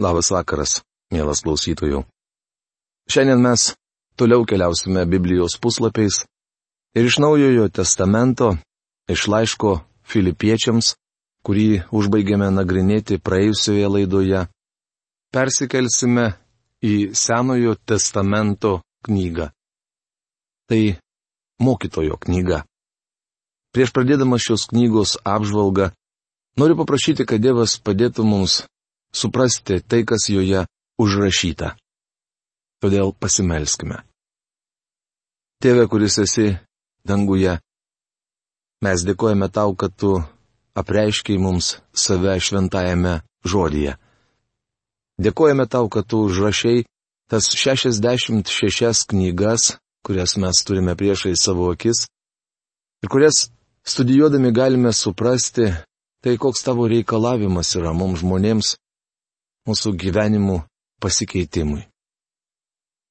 Labas vakaras, mielas klausytojų. Šiandien mes toliau keliausime Biblijos puslapiais ir iš Naujojo testamento, iš laiško filipiečiams, kurį užbaigėme nagrinėti praėjusioje laidoje, persikelsime į Senojo testamento knygą. Tai mokytojo knyga. Prieš pradėdamas šios knygos apžvalgą, noriu paprašyti, kad Dievas padėtų mums suprasti tai, kas joje užrašyta. Todėl pasimelskime. Tėve, kuris esi danguje, mes dėkojame tau, kad tu apreiškiai mums save šventajame žodyje. Dėkojame tau, kad tu užrašiai tas 66 knygas, kurias mes turime priešai savo akis, ir kurias studijuodami galime suprasti, tai koks tavo reikalavimas yra mums žmonėms, mūsų gyvenimų pasikeitimui.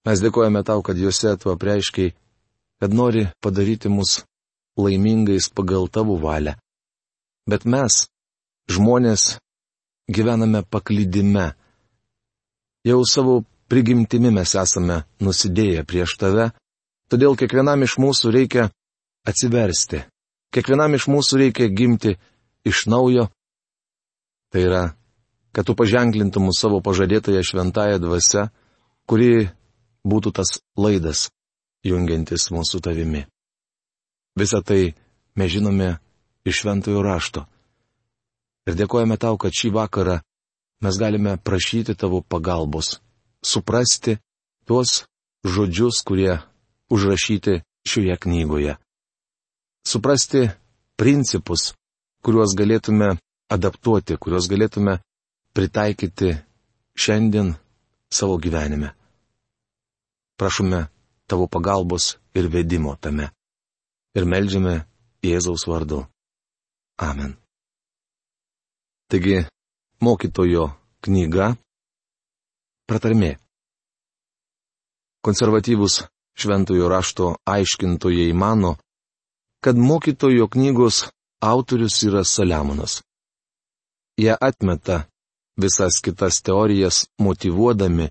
Mes dėkojame tau, kad juose tu apreiškiai, kad nori padaryti mus laimingais pagal tavo valią. Bet mes, žmonės, gyvename paklydime. Jau savo prigimtimi mes esame nusidėję prieš tave, todėl kiekvienam iš mūsų reikia atsiversti. Kiekvienam iš mūsų reikia gimti iš naujo. Tai yra kad tu paženklintum mūsų savo pažadėtąją šventąją dvasę, kuri būtų tas laidas, jungiantis mūsų tavimi. Visą tai mes žinome iš šventojo rašto. Ir dėkojame tau, kad šį vakarą mes galime prašyti tavo pagalbos, suprasti tuos žodžius, kurie užrašyti šioje knygoje. Suprasti principus, kuriuos galėtume adaptuoti, kuriuos galėtume pritaikyti šiandien savo gyvenime. Prašome tavo pagalbos ir vedimo tame. Ir melžiame Jėzaus vardu. Amen. Taigi, mokytojo knyga Pratarmė. Konservatyvus šventojo rašto aiškintojai mano, kad mokytojo knygos autorius yra Saliamonas. Jie atmeta visas kitas teorijas motivuodami,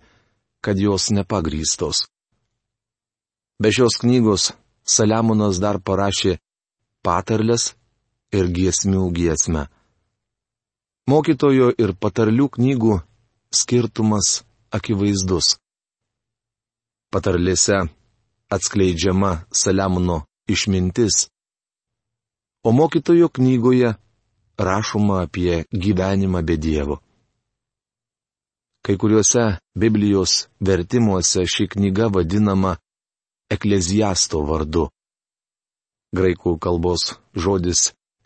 kad jos nepagrystos. Be šios knygos Saliamonas dar parašė patarlės ir giesmių giesmę. Mokytojo ir patarlių knygų skirtumas akivaizdus. Patarlėse atskleidžiama Saliamono išmintis, o mokytojo knygoje rašoma apie gyvenimą be Dievo. Kai kuriuose Biblijos vertimuose ši knyga vadinama ekleziasto vardu. Graikų kalbos žodis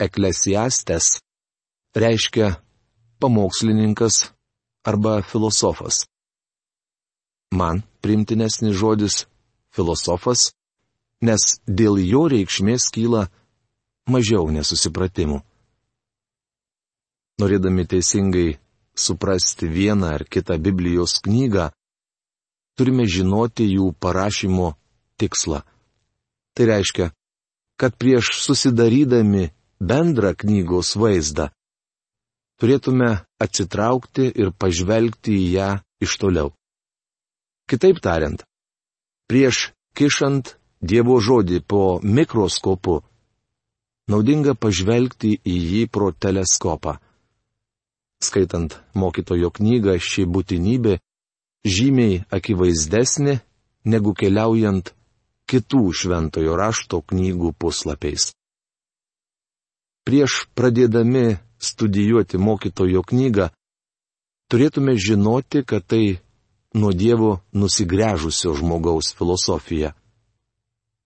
eklesiastes reiškia pamokslininkas arba filosofas. Man primtinesnis žodis filosofas, nes dėl jo reikšmės kyla mažiau nesusipratimų. Norėdami teisingai suprasti vieną ar kitą Biblijos knygą, turime žinoti jų parašymo tikslą. Tai reiškia, kad prieš susidarydami bendrą knygos vaizdą, turėtume atsitraukti ir pažvelgti į ją iš toliau. Kitaip tariant, prieš kišant Dievo žodį po mikroskopu, naudinga pažvelgti į jį pro teleskopą. Skaitant mokytojo knygą, ši būtinybė žymiai akivaizdesnė negu keliaujant kitų šventojo rašto knygų puslapiais. Prieš pradėdami studijuoti mokytojo knygą, turėtume žinoti, kad tai nuo Dievo nusigręžusio žmogaus filosofija.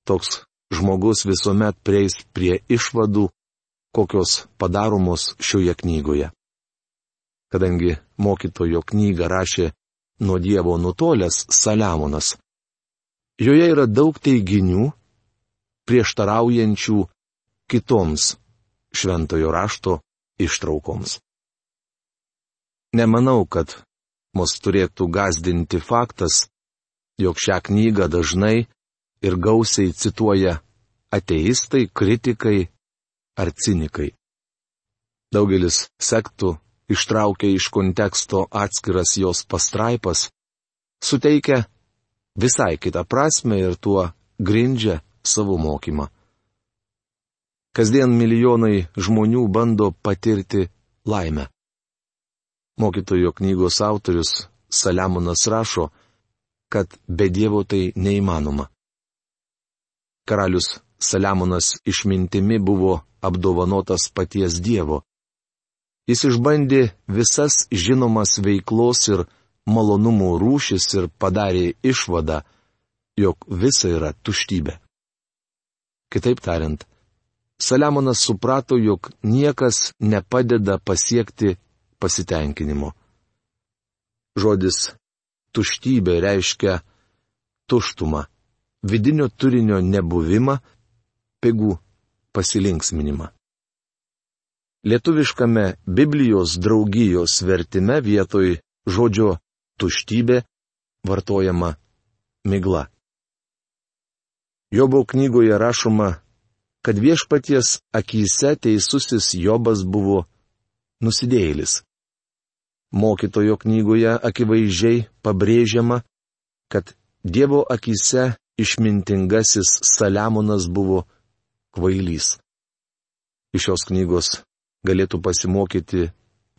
Toks žmogus visuomet prieis prie išvadų, kokios padaromos šioje knygoje kadangi mokytojo knygą rašė nuo Dievo nutolęs Saliamonas. Joje yra daug teiginių, prieštaraujančių kitoms šventojo rašto ištraukoms. Nemanau, kad mus turėtų gazdinti faktas, jog šią knygą dažnai ir gausiai cituoja ateistai, kritikai ar cinikai. Daugelis sektų ištraukia iš konteksto atskiras jos pastraipas, suteikia visai kitą prasme ir tuo grindžia savo mokymą. Kasdien milijonai žmonių bando patirti laimę. Mokytojo knygos autorius Saliamonas rašo, kad be Dievo tai neįmanoma. Karalius Saliamonas išmintimi buvo apdovanotas paties Dievo. Jis išbandė visas žinomas veiklos ir malonumų rūšis ir padarė išvadą, jog visa yra tuštybė. Kitaip tariant, Saliamonas suprato, jog niekas nepadeda pasiekti pasitenkinimo. Žodis tuštybė reiškia tuštumą, vidinio turinio nebuvimą, pigų pasilinksminimą. Lietuviškame Biblijos draugijos vertime vietoj žodžio tuštybė vartojama migla. Jobo knygoje rašoma kad viešpaties akise teisusis Jobas buvo nusidėjėlis. Mokytojo knygoje akivaizdžiai pabrėžiama, kad Dievo akise išmintingasis Saliamonas buvo kvailys. Iš šios knygos galėtų pasimokyti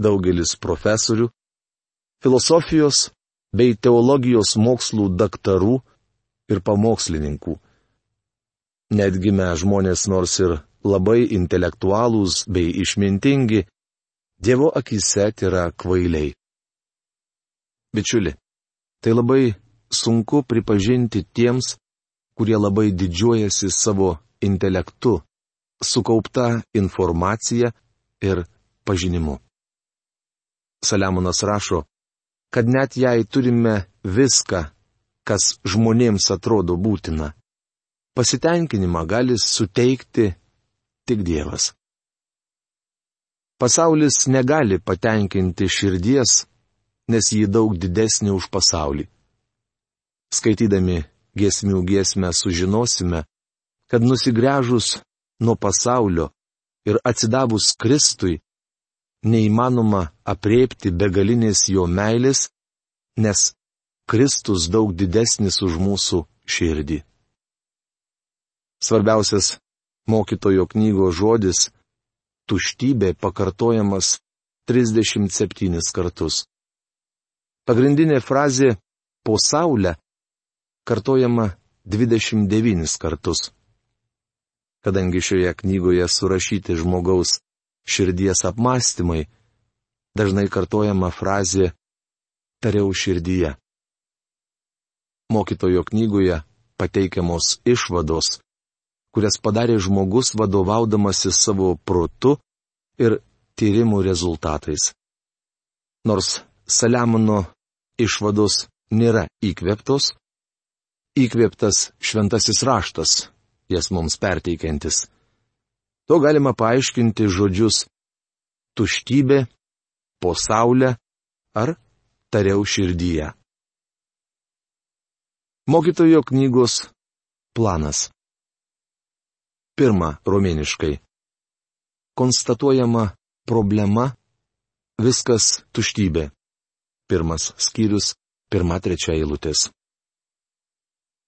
daugelis profesorių, filosofijos bei teologijos mokslų daktarų ir pamokslininkų. Netgi mes žmonės nors ir labai intelektualūs bei išmintingi, Dievo akise yra kvailiai. Bičiuli, tai labai sunku pripažinti tiems, kurie labai didžiuojasi savo intelektu, sukaupta informacija ir pažinimu. Saliamonas rašo, kad net jei turime viską, kas žmonėms atrodo būtina, pasitenkinimą gali suteikti tik Dievas. Pasaulis negali patenkinti širdies, nes ji daug didesnė už pasaulį. Skaitydami giesmių giesmę sužinosime, kad nusigręžus nuo pasaulio ir atsidavus Kristui, neįmanoma apriepti begalinės jo meilės, nes Kristus daug didesnis už mūsų širdį. Svarbiausias mokytojo knygos žodis - tuštybė pakartojamas 37 kartus. Pagrindinė frazė - po saulę kartojama 29 kartus. Kadangi šioje knygoje surašyti žmogaus širdies apmąstymai, dažnai kartojama frazė - tariau širdyje. Mokytojo knygoje pateikiamos išvados kurias padarė žmogus vadovaudamasi savo protu ir tyrimų rezultatais. Nors Saliamono išvados nėra įkvėptos, įkvėptas šventasis raštas, jas mums perteikiantis. To galima paaiškinti žodžius tuštybė, po saulę ar tariau širdyje. Mokytojo knygos planas. Pirma, romėniškai. Konstatuojama problema - viskas tuštybė. Pirmas skyrius, pirma trečia eilutės.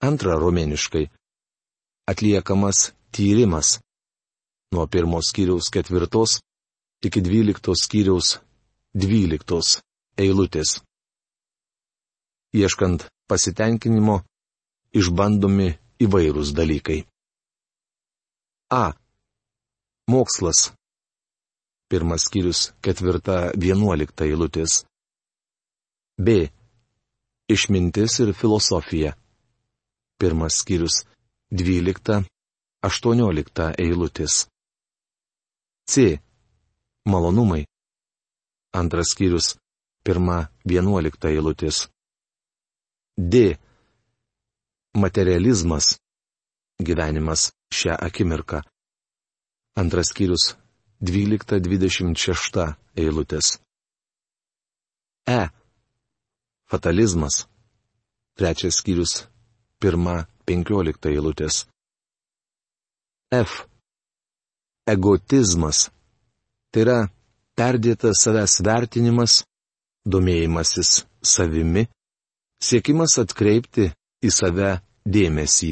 Antra, romėniškai. Atliekamas tyrimas. Nuo pirmos skyriaus ketvirtos iki dvyliktos skyriaus dvyliktos eilutės. Ieškant pasitenkinimo, išbandomi įvairūs dalykai. A. Mokslas. Pirmas skyrius, ketvirta, vienuolikta eilutės. B. Išmintis ir filosofija. Pirmas skyrius, dvylikta, aštuoniolikta eilutės. C. Malonumai. Antras skyrius, pirma, vienuolikta eilutės. D. Materializmas. Gyvenimas šią akimirką. Antras skyrius 12-26 eilutės. E. Fatalizmas. Trečias skyrius 1-15 eilutės. F. Egotizmas. Tai yra perdėtas savęs vertinimas, domėjimasis savimi, siekimas atkreipti į save dėmesį.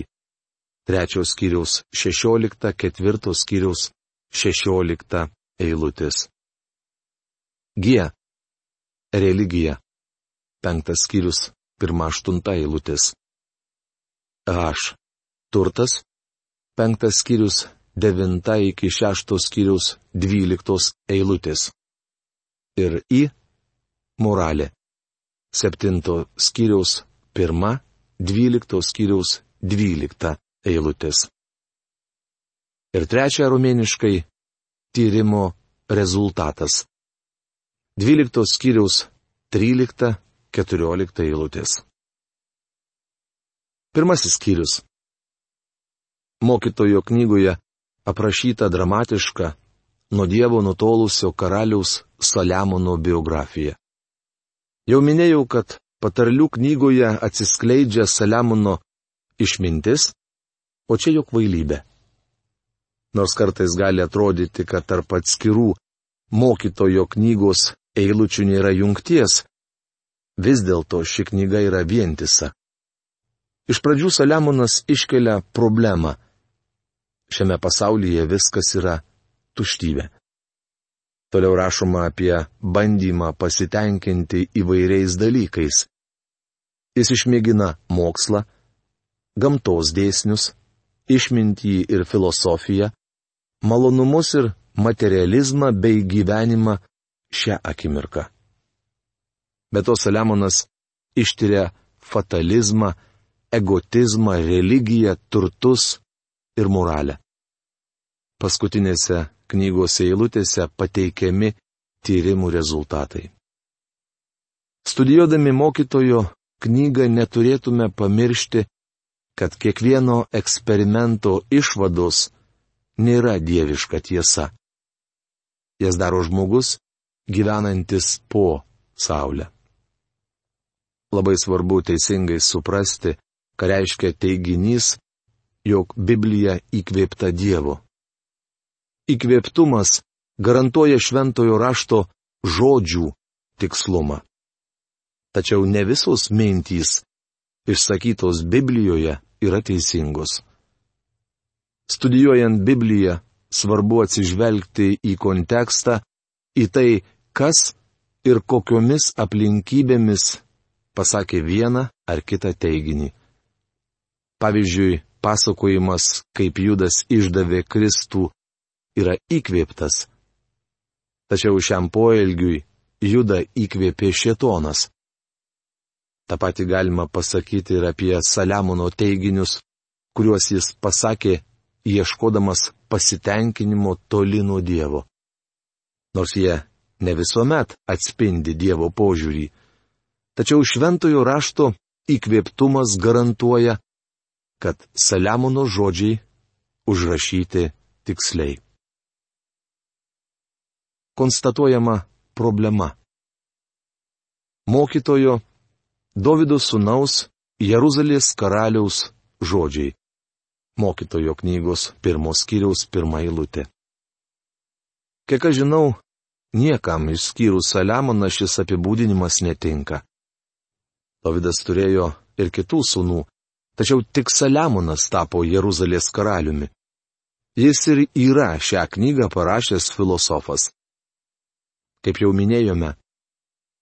Trečios skyriaus 16, ketvirtos skyriaus 16 eilutės. G. Religija. Penktas skyrius, pirma aštunta eilutės. H. Turtas. Penktas skyrius, devinta iki šeštos skyrius, dvyliktos eilutės. Ir I. Moralė. Septinto skyriaus, pirma, dvyliktos skyriaus, dvylikta eilutės. Ir trečia rumėniškai - tyrimo rezultatas. 12 skyriaus 13-14 eilutės. Pirmasis skyrius. Mokytojo knygoje aprašyta dramatiška, nuo Dievo nutolusio karaliaus Saliamono biografija. Jau minėjau, kad patarlių knygoje atsiskleidžia Saliamono išmintis, o čia jo kvailybė. Nors kartais gali atrodyti, kad tarp atskirų mokytojo knygos eilučių nėra jungties, vis dėlto ši knyga yra vientisa. Iš pradžių Saliamonas iškelia problemą. Šiame pasaulyje viskas yra tuštybė. Toliau rašoma apie bandymą pasitenkinti įvairiais dalykais. Jis išmėgina mokslą, gamtos dėsnius, išmintį ir filosofiją, malonumus ir materializmą bei gyvenimą šią akimirką. Be to Saliamonas ištiria fatalizmą, egotizmą, religiją, turtus ir moralę. Paskutinėse knygos eilutėse pateikiami tyrimų rezultatai. Studijuodami mokytojo knygą neturėtume pamiršti, kad kiekvieno eksperimento išvados nėra dieviška tiesa. Jas daro žmogus, gyvenantis po Saulę. Labai svarbu teisingai suprasti, ką reiškia teiginys, jog Biblija įkvėpta Dievo. Įkvėptumas garantuoja šventojo rašto žodžių tikslumą. Tačiau ne visos mintys išsakytos Biblijoje yra teisingos. Studijuojant Bibliją, svarbu atsižvelgti į kontekstą, į tai, kas ir kokiomis aplinkybėmis pasakė vieną ar kitą teiginį. Pavyzdžiui, pasakojimas, kaip Judas išdavė Kristų, yra įkvėptas. Tačiau šiam poelgiui Judą įkvėpė Šetonas. Ta pati galima pasakyti ir apie Saliamono teiginius, kuriuos jis pasakė, ieškodamas pasitenkinimo toli nuo Dievo. Nors jie ne visuomet atspindi Dievo požiūrį. Tačiau šventojo rašto įkvėptumas garantuoja, kad Saliamono žodžiai užrašyti tiksliai. Konstatuojama problema. Mokytojo Davido sūnaus Jeruzalės karaliaus žodžiai. Mokytojo knygos pirmos kiriaus pirmą eilutę. Kiek aš žinau, Niekam išskyrus Saliamoną šis apibūdinimas netinka. Davidas turėjo ir kitų sūnų, tačiau tik Saliamonas tapo Jeruzalės karaliumi. Jis ir yra šią knygą parašęs filosofas. Kaip jau minėjome,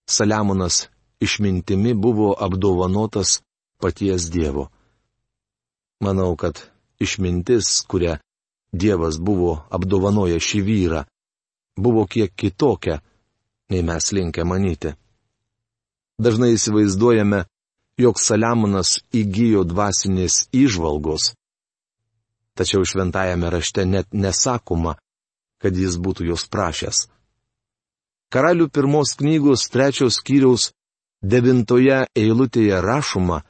Saliamonas išmintimi buvo apdovanotas paties Dievo. Manau, kad išmintis, kurią Dievas buvo apdovanoję šį vyrą, buvo kiek kitokia, nei mes linkę manyti. Dažnai įsivaizduojame, jog Saliamonas įgyjo dvasinės įžvalgos. Tačiau šventajame rašte net nesakoma, kad jis būtų jos prašęs. Karalių pirmos knygos trečios skyriaus devintoje eilutėje rašoma,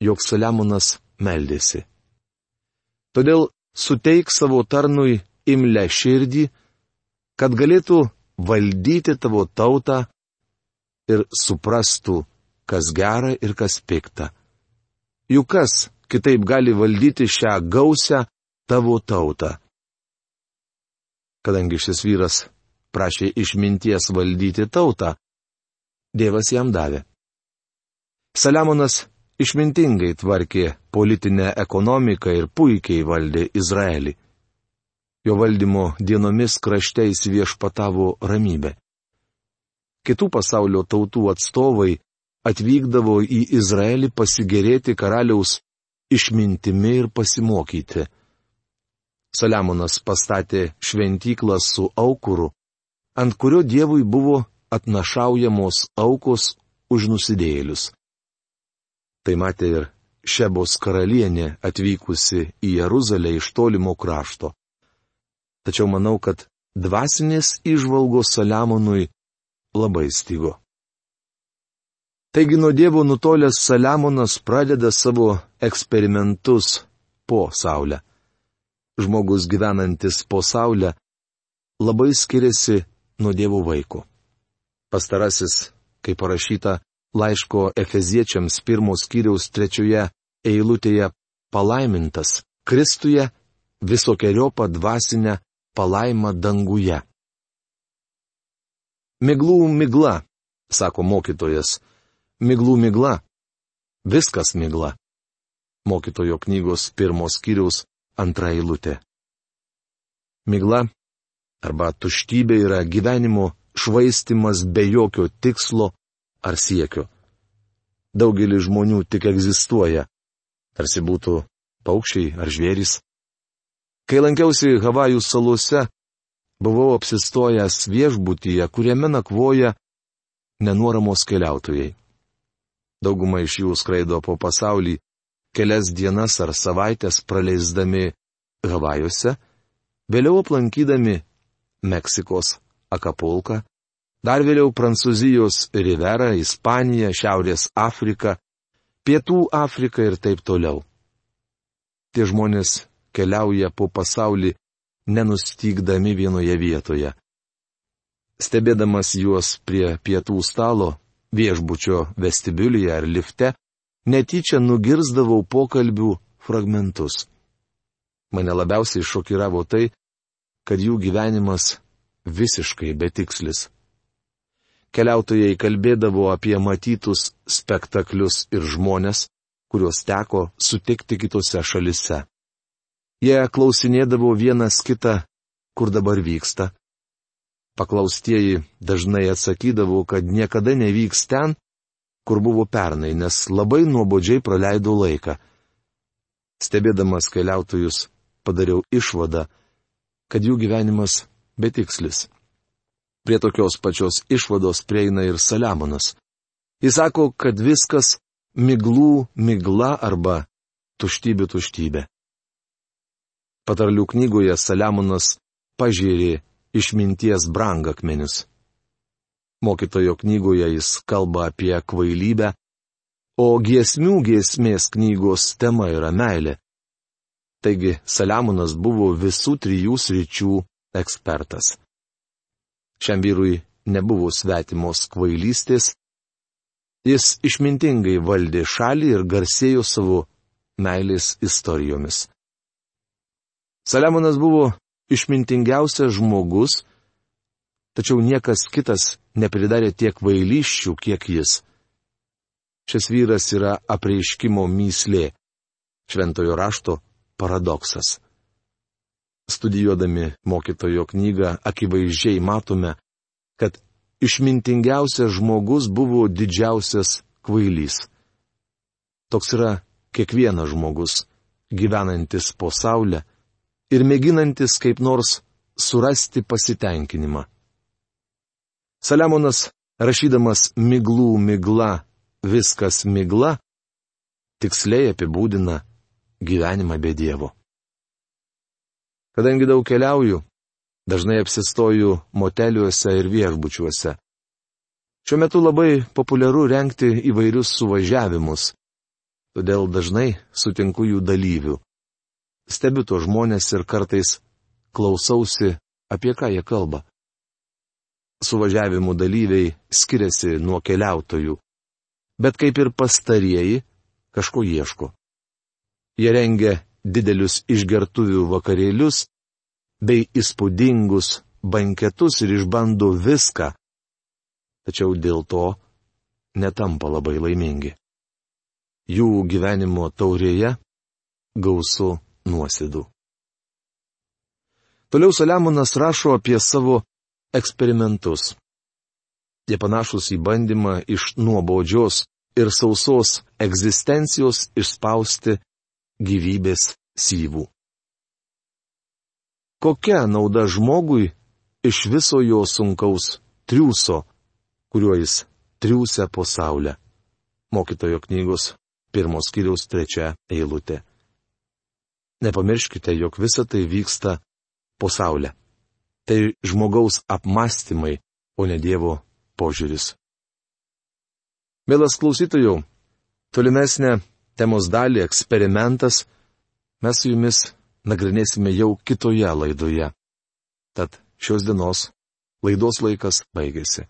jog Saliamonas meldėsi. Todėl suteik savo tarnui imlę širdį, kad galėtų valdyti tavo tautą ir suprastų, kas gera ir kas pikta. Juk kas kitaip gali valdyti šią gausią tavo tautą. Kadangi šis vyras prašė išminties valdyti tautą, Dievas jam davė. Saliamonas išmintingai tvarkė politinę ekonomiką ir puikiai valdė Izraelį. Jo valdymo dienomis krašte įsiviešpatavo ramybė. Kitų pasaulio tautų atstovai atvykdavo į Izraelį pasigėrėti karaliaus išmintimi ir pasimokyti. Saliamonas pastatė šventyklą su aukuru, ant kurio Dievui buvo atnašaujamos aukos už nusidėjėlius. Tai matė ir Šebos karalienė atvykusi į Jeruzalę iš tolimo krašto. Tačiau manau, kad dvasinės išvalgos Saliamonui labai stygo. Taigi nuo Dievo nutolęs Saliamonas pradeda savo eksperimentus po Saulę. Žmogus gyvenantis po Saulę labai skiriasi nuo Dievo vaiko. Pastarasis, kaip parašyta laiško Efeziečiams pirmos skyriaus trečioje eilutėje, palaimintas Kristuje visokiojo padvasinę palaimą danguje. Miglų migla, sako mokytojas, miglų migla. Viskas migla. Mokytojo knygos pirmos skyriaus antra eilutė. Migla arba tuštybė yra gyvenimo švaistimas be jokio tikslo ar siekio. Daugelis žmonių tik egzistuoja, tarsi būtų paukščiai ar žvėrys. Kai lankiausi Havajų salose, buvau apsistojęs viešbutyje, kuriame nakvoja nenuoramos keliautojai. Dauguma iš jų skraido po pasaulį kelias dienas ar savaitės praleisdami Havajuose, vėliau aplankydami Meksikos Akapulką, dar vėliau Prancūzijos Riverą, Ispaniją, Šiaurės Afriką, Pietų Afriką ir taip toliau. Tie žmonės keliauja po pasaulį nenustygdami vienoje vietoje. Stebėdamas juos prie pietų stalo, viešbučio vestibiulyje ar lifte, netyčia nugirzdavau pokalbių fragmentus. Mane labiausiai šokiravo tai, kad jų gyvenimas visiškai betikslis. Keliautojai kalbėdavo apie matytus spektaklius ir žmonės, kuriuos teko sutikti kitose šalise. Jie klausinėdavo vienas kitą, kur dabar vyksta, Paklaustieji dažnai atsakydavo, kad niekada nevyks ten, kur buvo pernai, nes labai nuobodžiai praleido laiką. Stebėdamas keliautojus, padariau išvadą, kad jų gyvenimas betikslis. Prie tokios pačios išvados prieina ir Saliamonas. Jis sako, kad viskas miglų migla arba tuštybė tuštybė. Patarlių knygoje Saliamonas pažiūrė išminties brangakmenis. Mokytojo knygoje jis kalba apie kvailybę, o giesmių giesmės knygos tema yra meilė. Taigi Saliamonas buvo visų trijų sričių ekspertas. Šiam vyrui nebuvo svetimos kvailystės, jis išmintingai valdė šalį ir garsėjo savo meilės istorijomis. Saliamonas buvo išmintingiausias žmogus, tačiau niekas kitas nepridarė tiek vailyščių, kiek jis. Šis vyras yra apreiškimo myslė, šventojo rašto paradoksas. Studijuodami mokytojo knygą akivaizdžiai matome, kad išmintingiausias žmogus buvo didžiausias kvailys. Toks yra kiekvienas žmogus, gyvenantis po saulę ir mėginantis kaip nors surasti pasitenkinimą. Saliamonas, rašydamas miglų migla, viskas migla, tiksliai apibūdina gyvenimą be Dievo. Kadangi daug keliauju, dažnai apsistoju moteliuose ir viešbučiuose. Šiuo metu labai populiaru renkti įvairius suvažiavimus, todėl dažnai sutinku jų dalyvių stebiu to žmonės ir kartais klausausi, apie ką jie kalba. Suvažiavimų dalyviai skiriasi nuo keliautojų, bet kaip ir pastarieji, kažko ieško. Jie rengia didelius išgertuvių vakarėlius bei įspūdingus banketus ir išbando viską, tačiau dėl to netampa labai laimingi. Jų gyvenimo taurėje gausu nuosėdų. Toliau Saliamonas rašo apie savo eksperimentus. Jie panašus į bandymą iš nuobodžios ir sausos egzistencijos išspausti gyvybės syvų. Kokia nauda žmogui iš viso jo sunkaus triūso, kuriuo jis triūsia po saulę? Mokytojo knygos pirmos kiriaus trečia eilutė. Nepamirškite, jog visa tai vyksta po saulę. Tai žmogaus apmąstymai, o ne Dievo požiūris. Mielas klausytojų, tolimesnė temos dalį eksperimentas mes su jumis nagrinėsime jau kitoje laidoje. Tad šios dienos laidos laikas baigėsi.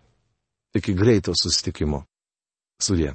Iki greito susitikimo. Sudė.